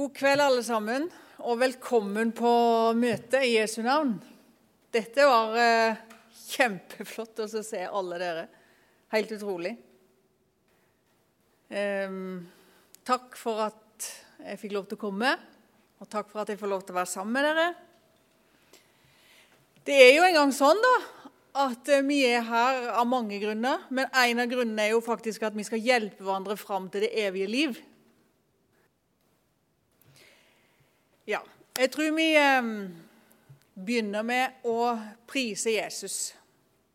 God kveld, alle sammen, og velkommen på møtet i Jesu navn. Dette var eh, kjempeflott å se alle dere. Helt utrolig. Eh, takk for at jeg fikk lov til å komme, og takk for at jeg får lov til å være sammen med dere. Det er jo engang sånn da, at eh, vi er her av mange grunner, men en av grunnene er jo faktisk at vi skal hjelpe hverandre fram til det evige liv. Ja, jeg tror vi eh, begynner med å prise Jesus.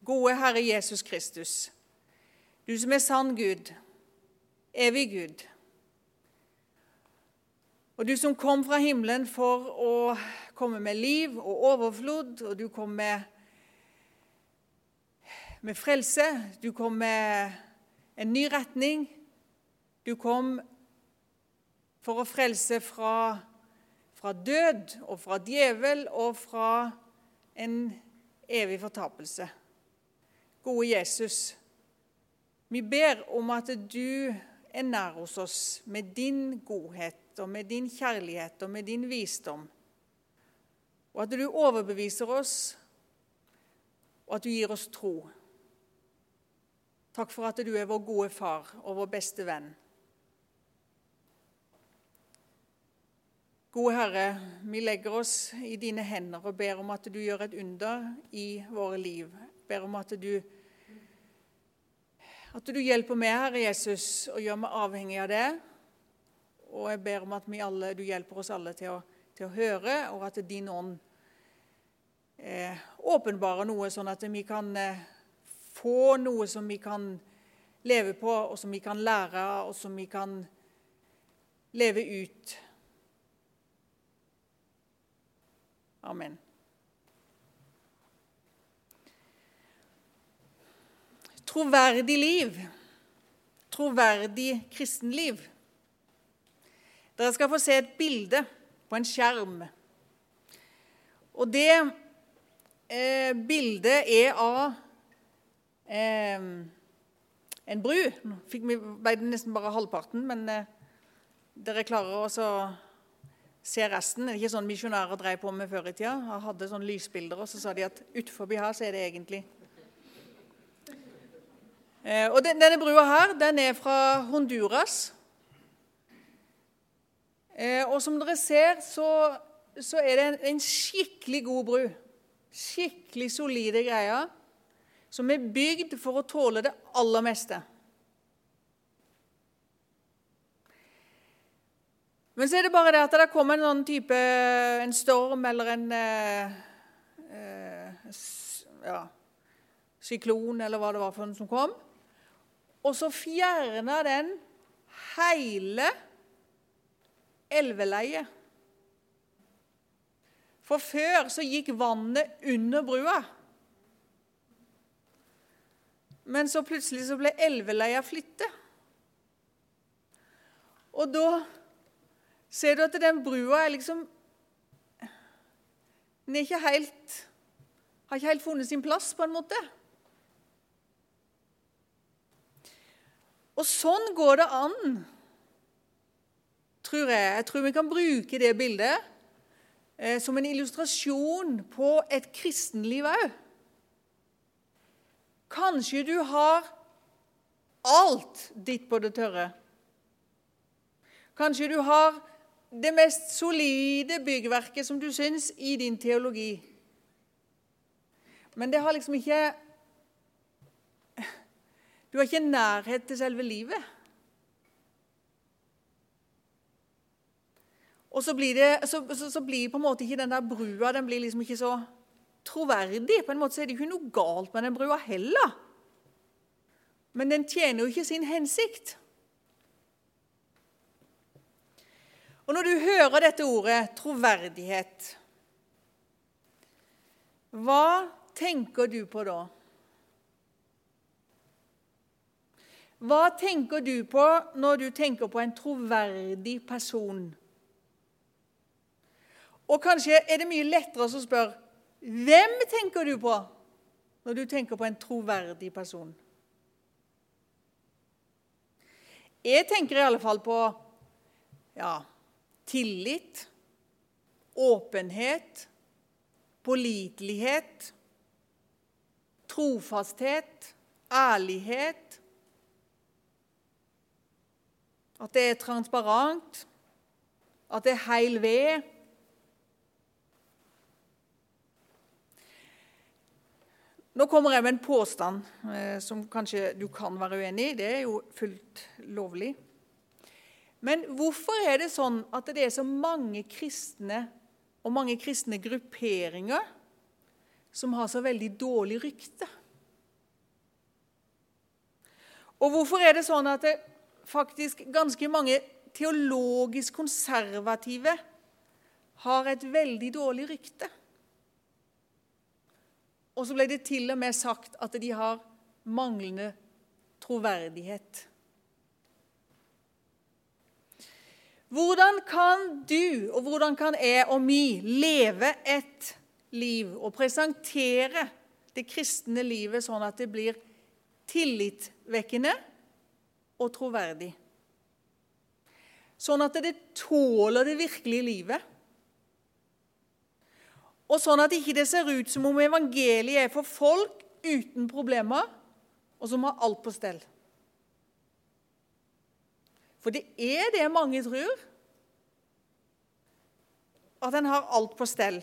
Gode Herre Jesus Kristus, du som er sann Gud, evig Gud. Og du som kom fra himmelen for å komme med liv og overflod, og du kom med, med frelse, du kom med en ny retning. Du kom for å frelse fra fra død og fra djevel og fra en evig fortapelse. Gode Jesus, vi ber om at du er nær hos oss med din godhet og med din kjærlighet og med din visdom, og at du overbeviser oss, og at du gir oss tro. Takk for at du er vår gode far og vår beste venn. Gode Herre, vi legger oss i dine hender og ber om at du gjør et under i våre liv. Ber om at du, at du hjelper meg, Herre Jesus, og gjør meg avhengig av det. Og jeg ber om at alle, du hjelper oss alle til å, til å, høre, og at din ånd eh, åpenbarer noe, sånn at vi kan eh, få noe som vi kan leve på, og som vi kan lære av, og som vi kan leve ut. Amen. Troverdig liv. Troverdig kristenliv. Dere skal få se et bilde på en skjerm. Og det eh, bildet er av eh, en bru. Nå fikk vi nesten bare halvparten, men eh, dere klarer også se resten. Det er ikke sånn misjonærer drev på med før i tida. Han hadde sånne lysbilder, og så sa de at utenfor her så er det egentlig eh, Og Denne brua her den er fra Honduras. Eh, og som dere ser, så, så er det en, en, skikkelig god bru. Skikkelig solide greier. Som er bygd for å tåle det aller meste. Men så er det bare det at det kom en sånn type en storm eller en eh, eh, ja, syklon eller hva det var for noe som kom. Og så fjerna den hele elveleiet. For før så gikk vannet under brua. Men så plutselig så ble elveleia flyttet. Og da ser du at den brua er liksom Den er ikke helt Har ikke helt funnet sin plass, på en måte. Og sånn går det an, tror jeg. Jeg tror vi kan bruke det bildet eh, som en illustrasjon på et kristenliv òg. Kanskje du har alt ditt på det tørre. Kanskje du har det mest solide byggverket som du syns i din teologi. Men det har liksom ikke Du har ikke nærhet til selve livet. Og så blir, det, så, så, så blir på en måte ikke den der brua den blir liksom ikke så troverdig. På en måte så er det ikke noe galt med den brua heller. Men den tjener jo ikke sin hensikt. Og Når du hører dette ordet troverdighet, hva tenker du på da? Hva tenker du på når du tenker på en troverdig person? Og kanskje er det mye lettere å spørre hvem tenker du på når du tenker på en troverdig person? Jeg tenker i alle fall på ja, tillit, åpenhet, pålitelighet, trofasthet, ærlighet At det er transparent, at det er heil ved. Nå kommer jeg med en påstand eh, som kanskje du kan være uenig i. Det er jo fullt lovlig. Men hvorfor er det sånn at det er så mange kristne og mange kristne grupperinger som har så veldig dårlig rykte? Og hvorfor er det sånn at det faktisk ganske mange teologisk konservative har et veldig dårlig rykte? Og så ble det til og med sagt at de har manglende troverdighet. Hvordan kan du, og hvordan kan jeg og vi leve et liv og presentere det kristne livet sånn at det blir tillitvekkende og troverdig? Sånn at det tåler det virkelige livet. Og sånn at ikke det ser ut som om evangeliet er for folk uten problemer, og som har alt på stell. For det er det mange tror, at en har alt på stell.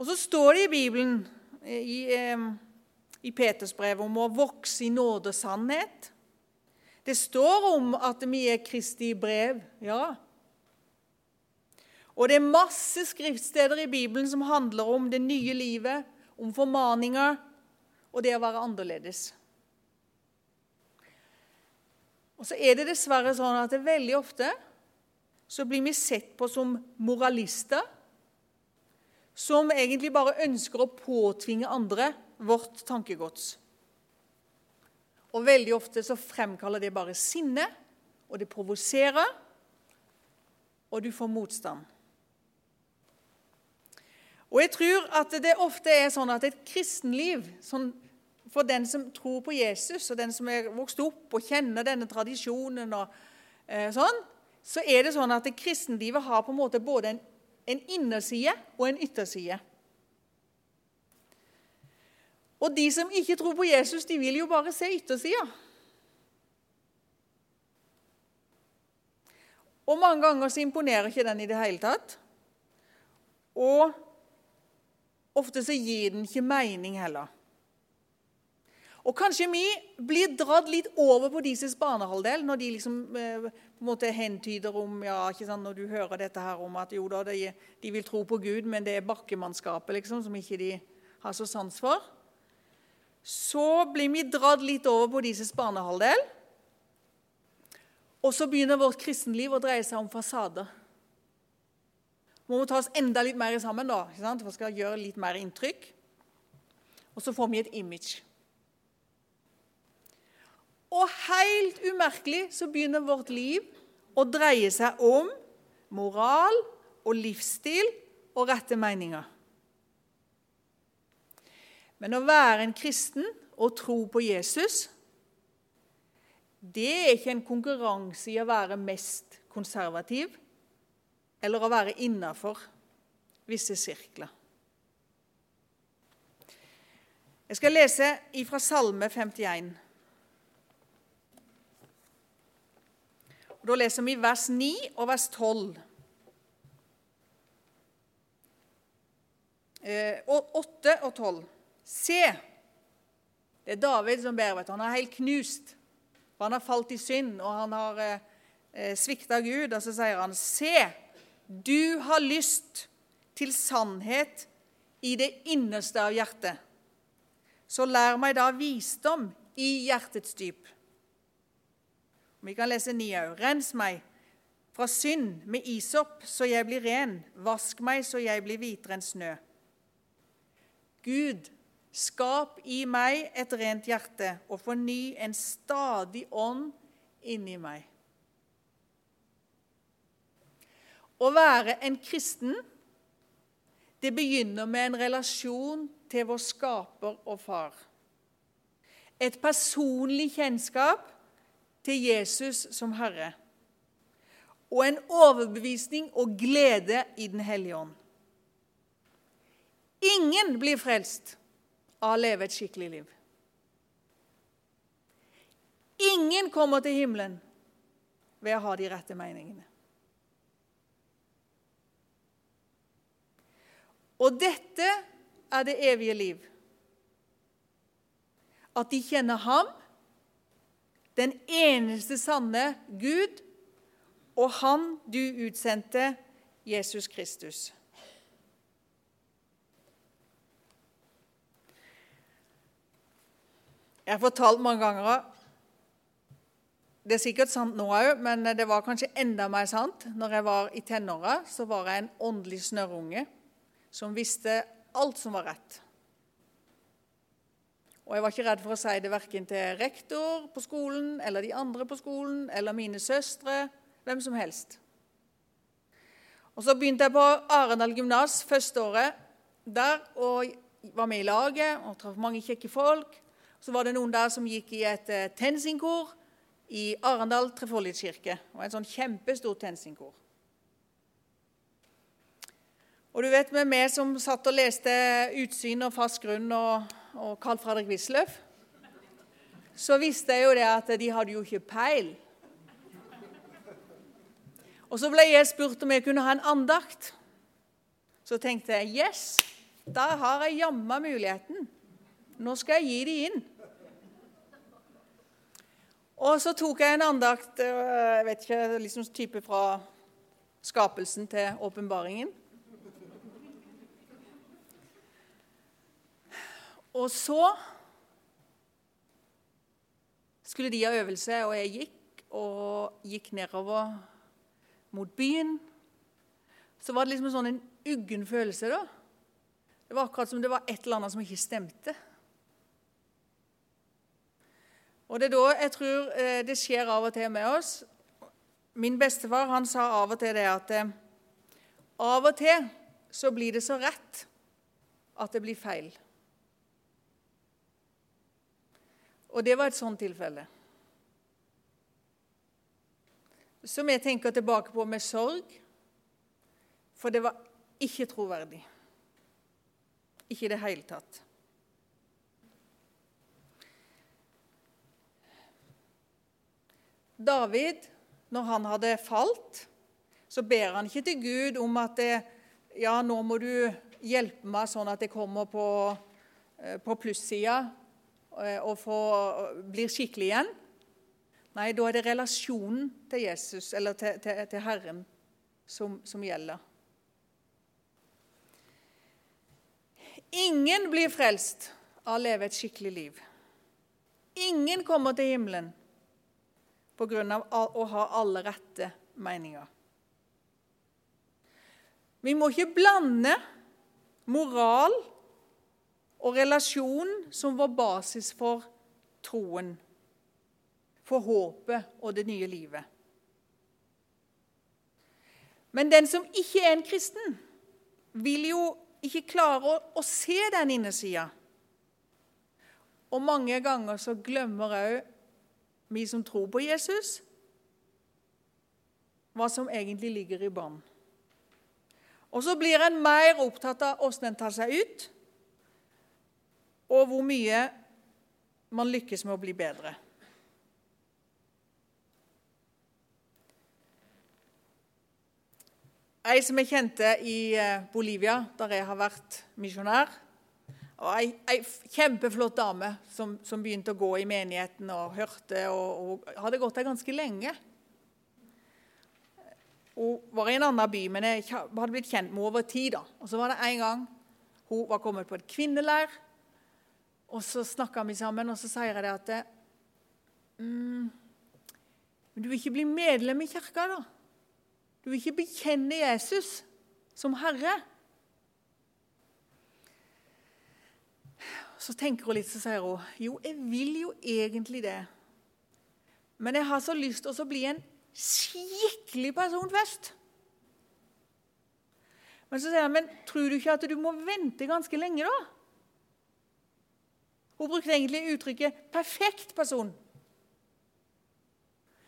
Og så står det i Bibelen, i, eh, i Peters brev, om å vokse i nåde og sannhet. Det står om at vi er Kristi brev, ja. Og det er masse skriftsteder i Bibelen som handler om det nye livet, om formaninger og det å være annerledes. Og så er det dessverre sånn at det veldig ofte så blir vi sett på som moralister som egentlig bare ønsker å påtvinge andre vårt tankegods. Og veldig ofte så fremkaller det bare sinne, og det provoserer, og du får motstand. Og jeg tror at det ofte er sånn at et kristenliv sånn, for den som tror på Jesus, og den som er vokst opp og kjenner denne tradisjonen, og eh, sånn, så er det sånn at det kristenlivet har på en måte både en, en innerside og en ytterside. Og de som ikke tror på Jesus, de vil jo bare se yttersida. Og mange ganger så imponerer ikke den i det hele tatt. Og Ofte så gir den ikke mening heller. Og kanskje vi blir dratt litt over på deres banehalvdel når de liksom eh, på en måte hentyder om ja, ikke sant, Når du hører dette her om at jo da, de, de vil tro på Gud, men det er bakkemannskapet liksom, som ikke de har så sans for. Så blir vi dratt litt over på deres banehalvdel. Og så begynner vårt kristenliv å dreie seg om fasader må vi ta oss enda litt mer sammen da, for vi skal gjøre litt mer inntrykk. Og så får vi et image. Og helt umerkelig så begynner vårt liv å dreie seg om moral og livsstil og rette meninger. Men å være en kristen og tro på Jesus, det er ikke en konkurranse i å være mest konservativ eller å være innafor visse sirkler. Jeg skal lese fra Salme 51. Da leser vi vers 9 og vers 12. Eh, og 8 og 12. Se! Det er David som ber. vet du. Han er helt knust. Han har falt i synd, og han har eh, eh svikta Gud. Og så sier han, Se! Du har lyst til sannhet i det innerste av hjertet. Så lær meg da visdom i hjertets dyp. Vi kan lese ni òg. Rens meg fra synd med isopp, så jeg blir ren. Vask meg, så jeg blir hvitere enn snø. Gud, skap i meg et rent hjerte, og forny en stadig ånd inni meg. Å være en kristen det begynner med en relasjon til vår skaper og far. Et personlig kjennskap til Jesus som Herre. og en overbevisning og glede i Den hellige ånd. Ingen blir frelst av å leve et skikkelig liv. Ingen kommer til himmelen ved å ha de rette meningene. Og dette er det evige liv. At de kjenner ham, den eneste sanne Gud, og Han du utsendte, Jesus Kristus. Jeg har fortalt mange ganger Det er sikkert sant nå òg, men det var kanskje enda mer sant. Når jeg var i tenåra, så var jeg en åndelig snørrunge som visste alt som var rett. Og jeg var ikke redd for å si det verken til rektor på skolen eller de andre på skolen eller mine søstre, hvem som helst. Og Så begynte jeg på Arendal gymnas første året der og var med i laget og traff mange kjekke folk. Så var det noen der som gikk i et uh, tensingkor i Arendal trefoldighetskirke. Det var en sånn kjempestort tensingkor. Og du vet med meg som satt og leste 'Utsyn og fast grunn' og, og Carl Fredrik Wisløff, så visste jeg jo det at de hadde jo ikke peil. Og så ble jeg spurt om jeg kunne ha en andakt. Så tenkte jeg yes, da har jeg jamma muligheten. Nå skal jeg gi de inn. Og så tok jeg en andakt eh, jeg vet ikke, liksom type fra skapelsen til åpenbaringen. Og så skulle de ha øvelse, og jeg gikk og gikk nedover mot byen. Så var det liksom sånn en uggen følelse, da. Det var akkurat som det var et eller annet som ikke stemte. Og Det er da jeg tror eh, det skjer av og til med oss. Min bestefar han sa av og til det at eh, av og til så blir det så rett at det blir feil. Og det var et sånt tilfelle. Som jeg tenker tilbake på med sorg, for det var ikke troverdig. Ikke i det hele tatt. David, når han hadde falt, så ber han ikke til Gud om at det, ja, nå må du hjelpe meg sånn at jeg kommer på, eh, på plussida og får, blir skikkelig igjen. Nei, da er det relasjonen til Jesus, eller til, til, til Herren, som, som gjelder. Ingen blir frelst av å leve et skikkelig liv. Ingen kommer til himmelen pga. å ha alle rette meninger. Vi må ikke blande moral og relasjonen som var basis for troen, for håpet og det nye livet. Men den som ikke er en kristen, vil jo ikke klare å, å se den innesida. Og mange ganger så glemmer òg vi som tror på Jesus, hva som egentlig ligger i bånn. Og så blir en mer opptatt av åssen en tar seg ut, og hvor mye man lykkes med å bli bedre. Ei som jeg kjente i eh, Bolivia, der jeg har vært misjonær, og ei, ei, kjempeflott dame som, som, begynte å gå i menigheten og hørte og, og hadde gått der ganske lenge. Hun var i en annen by, men jeg hadde blitt kjent med henne over tid. da. Og Så var det en gang hun var kommet på et kvinneleir, og så snakka vi sammen, og så sier jeg det at mm, Du vil ikke bli medlem i kirka, da? Du vil ikke bekjenne Jesus som Herre? Så tenker hun litt, så sier hun jo, jeg vil jo egentlig det. Men jeg har så lyst til å bli en skikkelig person først. Men så sier jeg, men tror du ikke at du må vente ganske lenge, da? Hun brukte egentlig uttrykket 'perfekt person'.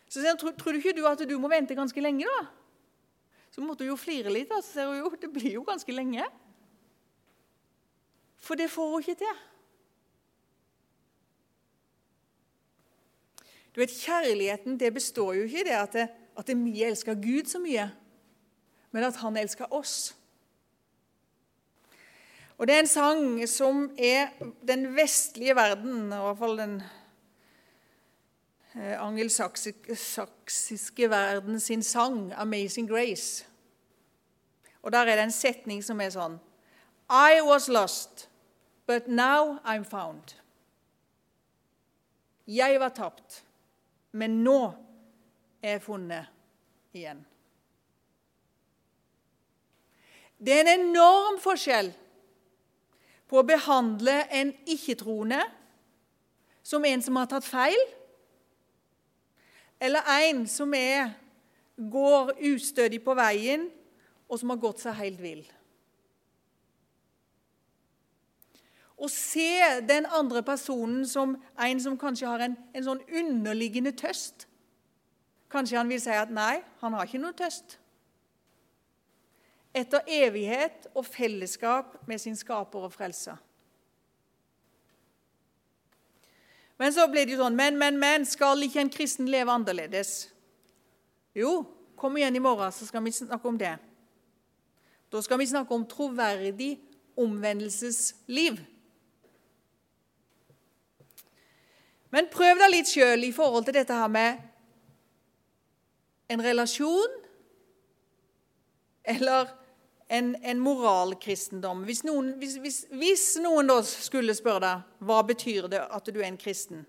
Så sier hun, tror, du ikke du at du må vente ganske lenge, da? Så måtte hun jo flire litt. Da. Så ser hun jo det blir jo ganske lenge. For det får hun ikke til. Du vet, Kjærligheten det består jo ikke i det at, det, at vi elsker Gud så mye, men at han elsker oss. Og Det er en sang som er den vestlige verden, i hvert fall den eh, angelsaksiske verden sin sang, 'Amazing Grace'. Og Der er det en setning som er sånn I was lost, but now I'm found. Jeg var tapt, men nå er jeg funnet igjen. Det er en enorm forskjell på å behandle en ikke-troende som en som har tatt feil, eller en som er, går ustødig på veien, og som har gått seg helt vill. Å se den andre personen som en som kanskje har en, en sånn underliggende tøst. Kanskje han vil si at nei, han har ikke noe tøst. Etter evighet og fellesskap med sin skaper og frelser. Men så blir det jo sånn Men, men, men, skal ikke en kristen leve annerledes? Jo, kom igjen i morgen, så skal vi snakke om det. Da skal vi snakke om troverdig omvendelsesliv. Men prøv deg litt sjøl i forhold til dette her med en relasjon eller en, en moralkristendom. Hvis noen, hvis, hvis, hvis noen, da skulle spørre deg hva betyr det at du er en kristen,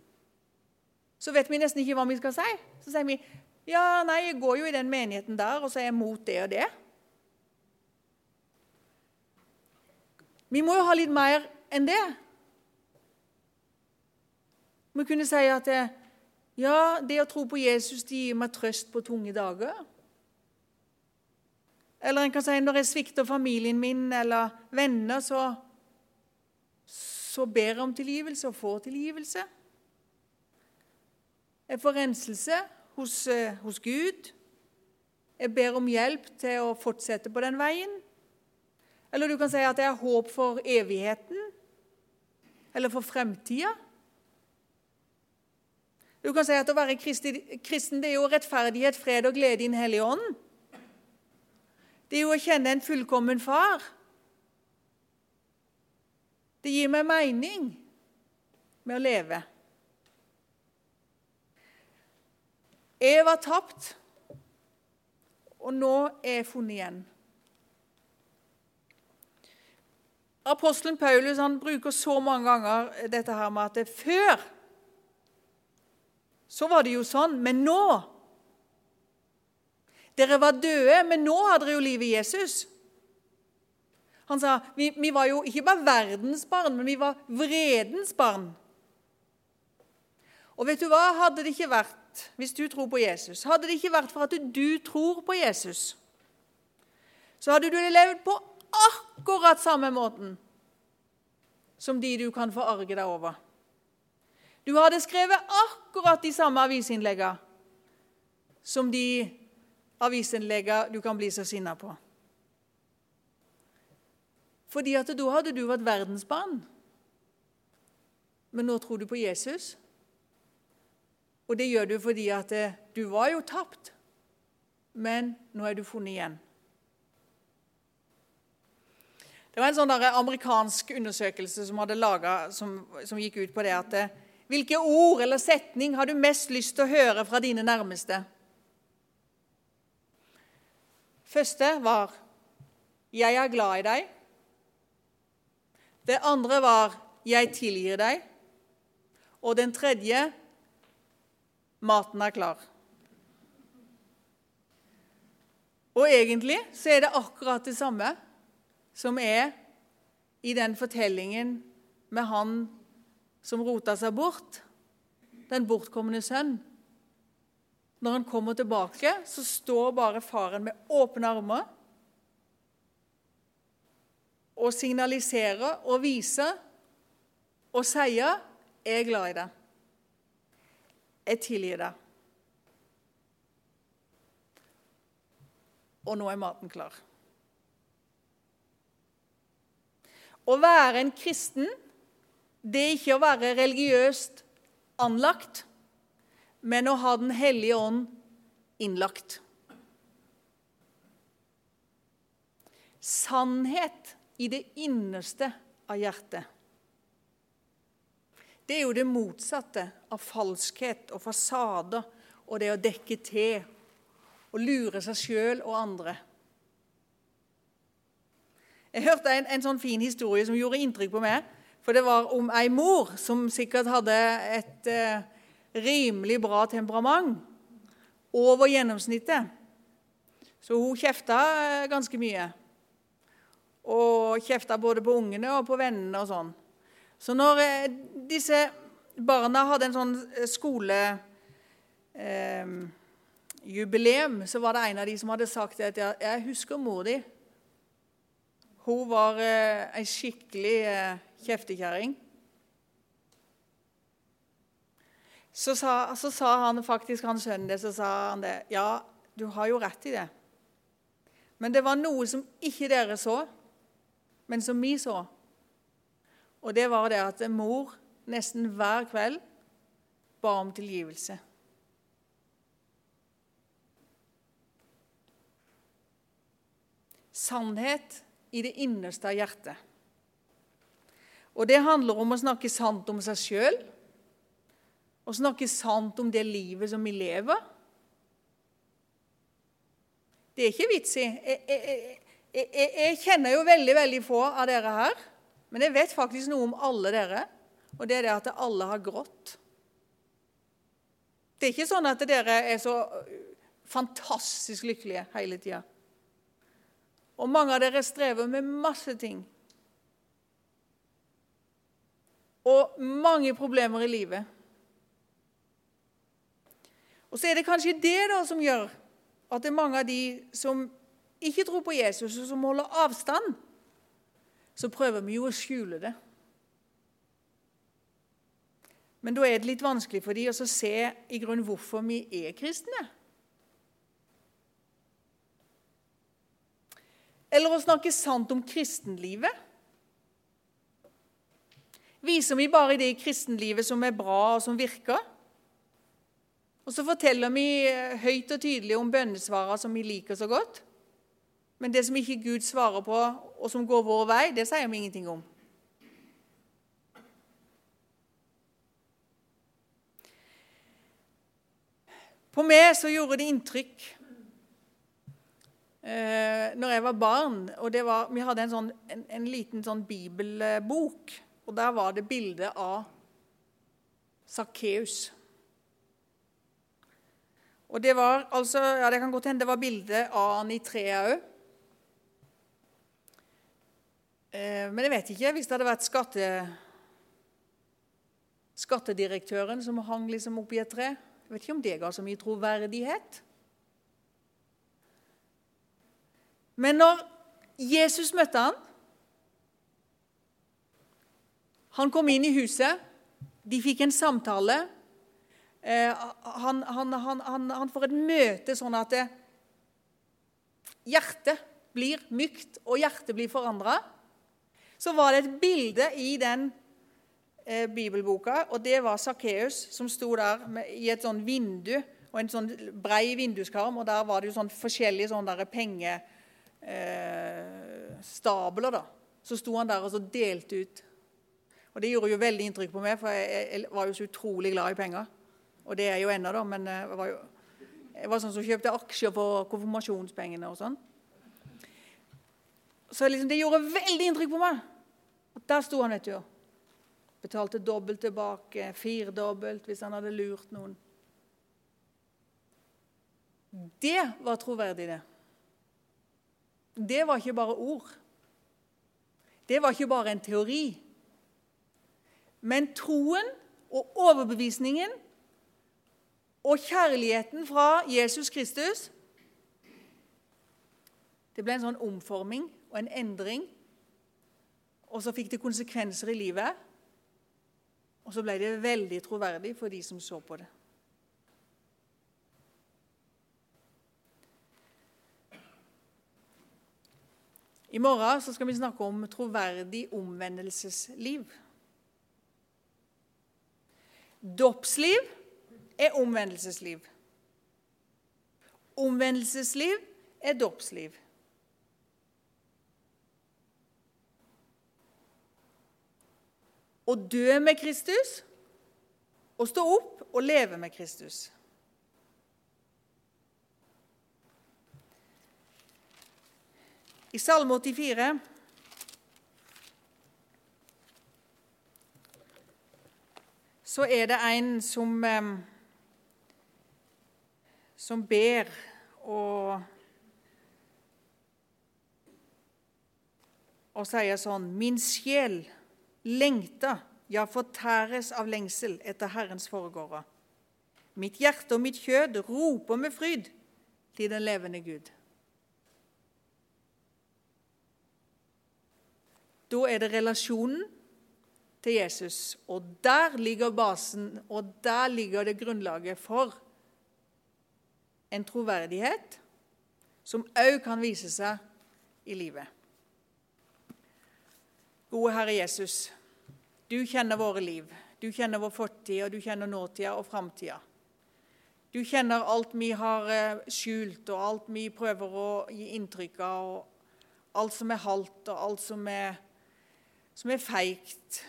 så vet vi nesten ikke hva vi skal si. Så sier vi ja, nei, jeg går jo i den menigheten der, og så er jeg mot det og det. Vi må jo ha litt mer enn det. Vi kunne si at ja, det å tro på Jesus det gir meg trøst på tunge dager. Eller en kan si når jeg svikter familien min eller venner, så, så ber jeg om tilgivelse og får tilgivelse. Jeg får renselse hos, eh, hos Gud. Jeg ber om hjelp til å fortsette på den veien. Eller du kan si at jeg har håp for evigheten eller for fremtida. Du kan si at å være kristen det er jo rettferdighet, fred og glede i Den hellige ånd. Det er jo å kjenne en fullkommen far. Det gir meg mening med å leve. Jeg var tapt, og nå er jeg funnet igjen. Apostelen Paulus bruker så mange ganger dette her med at det før så var det jo sånn, men nå dere var døde, men nå har dere jo livet i Jesus. Han sa vi, vi var jo ikke bare verdens barn, men vi var vredens barn. Og vet du hva? Hadde det ikke vært, hvis du tror på Jesus, hadde det ikke vært for at du tror på Jesus, så hadde du levd på akkurat samme måten som de du kan forarge deg over. Du hadde skrevet akkurat de samme avisinnleggene som de avisinnlegger du kan bli så sinna på. Fordi at da hadde du vært verdensbarn. Men nå tror du på Jesus. Og det gjør du fordi at eh, du var jo tapt, men nå er du funnet igjen. Det var en sånn amerikansk undersøkelse som, laget, som, som gikk ut på det at eh, Hvilke ord eller setning har du mest lyst til å høre fra dine nærmeste? Første var 'Jeg er glad i deg'. Det andre var 'Jeg tilgir deg'. Og den tredje 'Maten er klar'. Og egentlig så er det akkurat det samme som er i den fortellingen med han som rota seg bort, den bortkomne sønn. Når han kommer tilbake, så står bare faren med åpne armer og signaliserer og viser og sier 'Jeg er glad i deg. Jeg tilgir deg.' Og nå er maten klar. Å være en kristen, det er ikke å være religiøst anlagt men å ha Den hellige ånd innlagt. Sannhet i det innerste av hjertet. Det er jo det motsatte av falskhet og fasader og det å dekke til og lure seg sjøl og andre. Jeg hørte en, en, sånn fin historie som gjorde inntrykk på meg. For det var om ei mor som sikkert hadde et eh, rimelig bra temperament. Over gjennomsnittet. Så hun kjefta eh, ganske mye. Og kjefta både på ungene og på vennene og sånn. Så når eh, disse barna hadde en sånn eh, skolejubileum, eh, så var det en av de som hadde sagt at jeg, husker mor di. Hun var eh, skikkelig eh, kjeftekjerring. Så sa, så sa han faktisk han skjønner det, så sa han det. Ja, du har jo rett i det. Men det var noe som ikke dere så, men som vi så. Og det var det at mor nesten hver kveld ba om tilgivelse. Sannhet i det innerste av hjertet. Og det handler om å snakke sant om seg sjøl, og snakke sant om det livet som vi lever. Det er ikke vits i. Jeg, jeg, jeg, jeg, kjenner jo veldig veldig få av dere her. Men jeg vet faktisk noe om alle dere, og det er det at alle har grått. Det er ikke sånn at dere er så fantastisk lykkelige hele tida. Og mange av dere strever med masse ting. Og mange problemer i livet. Og så er det kanskje det da som gjør at det er mange av de som ikke tror på Jesus, og som holder avstand så prøver vi jo å skjule det. Men da er det litt vanskelig for dem å se i grunnen hvorfor vi er kristne. Eller å snakke sant om kristenlivet. Viser vi bare det i kristenlivet som er bra og som virker? Og så forteller vi høyt og tydelig om bønnesvarene som vi liker så godt. Men det som ikke Gud svarer på, og som går vår vei, det sier vi ingenting om. På meg så gjorde det inntrykk eh, når jeg var barn. og var, Vi hadde en, sånn, en, en, liten sånn bibelbok, og der var det bilde av Sakkeus. Og det var altså, ja det kan godt hende det var bilde av han i treet òg. Eh, men jeg vet ikke hvis det hadde vært skatte, skattedirektøren som hang liksom oppi et tre. Jeg vet ikke om det ga så mye troverdighet. Men når Jesus møtte han, han kom inn i huset, de fikk en samtale. Eh, han, han, han, han får et møte sånn at hjertet blir mykt, og hjertet blir forandra så var det et bilde i den eh, bibelboka, og det var Sakkeus som sto der med, i et sånn vindu, og en sånn brei vinduskarm, og der var det jo sånn forskjellige sånne pengestabler. Eh, da. Så sto han der og så delte ut. Og Det gjorde jo veldig inntrykk på meg, for jeg, jeg var jo så utrolig glad i penger. Og det er jo ennå, da, men jeg var jo jeg var sånn som kjøpte aksjer for konfirmasjonspengene og sånn. Så liksom, det gjorde veldig inntrykk på meg. Og der sto han, vet du. Betalte dobbelt tilbake, firedobbelt hvis han hadde lurt noen. Det var troverdig, det. Det var ikke bare ord. Det var ikke bare en teori. Men troen og overbevisningen og kjærligheten fra Jesus Kristus Det ble en sånn omforming og en endring. Og så fikk det konsekvenser i livet. Og så ble det veldig troverdig for de som så på det. I morgen skal vi snakke om troverdig omvendelsesliv. Dåpsliv er omvendelsesliv. Omvendelsesliv er dåpsliv. Å dø med Kristus og stå opp og leve med Kristus. I Salme 84 så er det en som, eh, som ber og, og sier sånn Min sjel lengter, ja, fortæres av lengsel etter Herrens foregårder. Mitt hjerte og mitt kjød roper med fryd til den levende Gud. Da er det relasjonen til Jesus, og der ligger basen, og der ligger det grunnlaget for en troverdighet som òg kan vise seg i livet. Gode Herre Jesus, du kjenner våre liv. Du kjenner vår fortid, og du kjenner nåtida og framtida. Du kjenner alt vi har eh, skjult, og alt vi prøver å gi inntrykk av, og alt som er halvt, og alt som er som er feigt.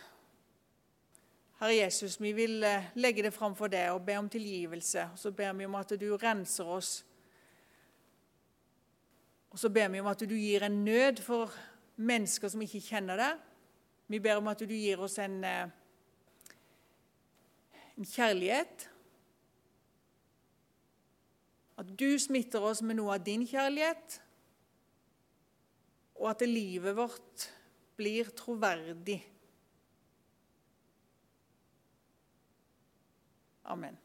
Herre Jesus, vi vil eh, legge det fram for deg og be om tilgivelse. Og så ber vi om at du renser oss. Og så ber vi om at du gir en nød for mennesker som ikke kjenner deg. Vi ber om at du gir oss en, eh, en kjærlighet. At du smitter oss med noe av din kjærlighet, og at livet vårt blir troverdig. Amen.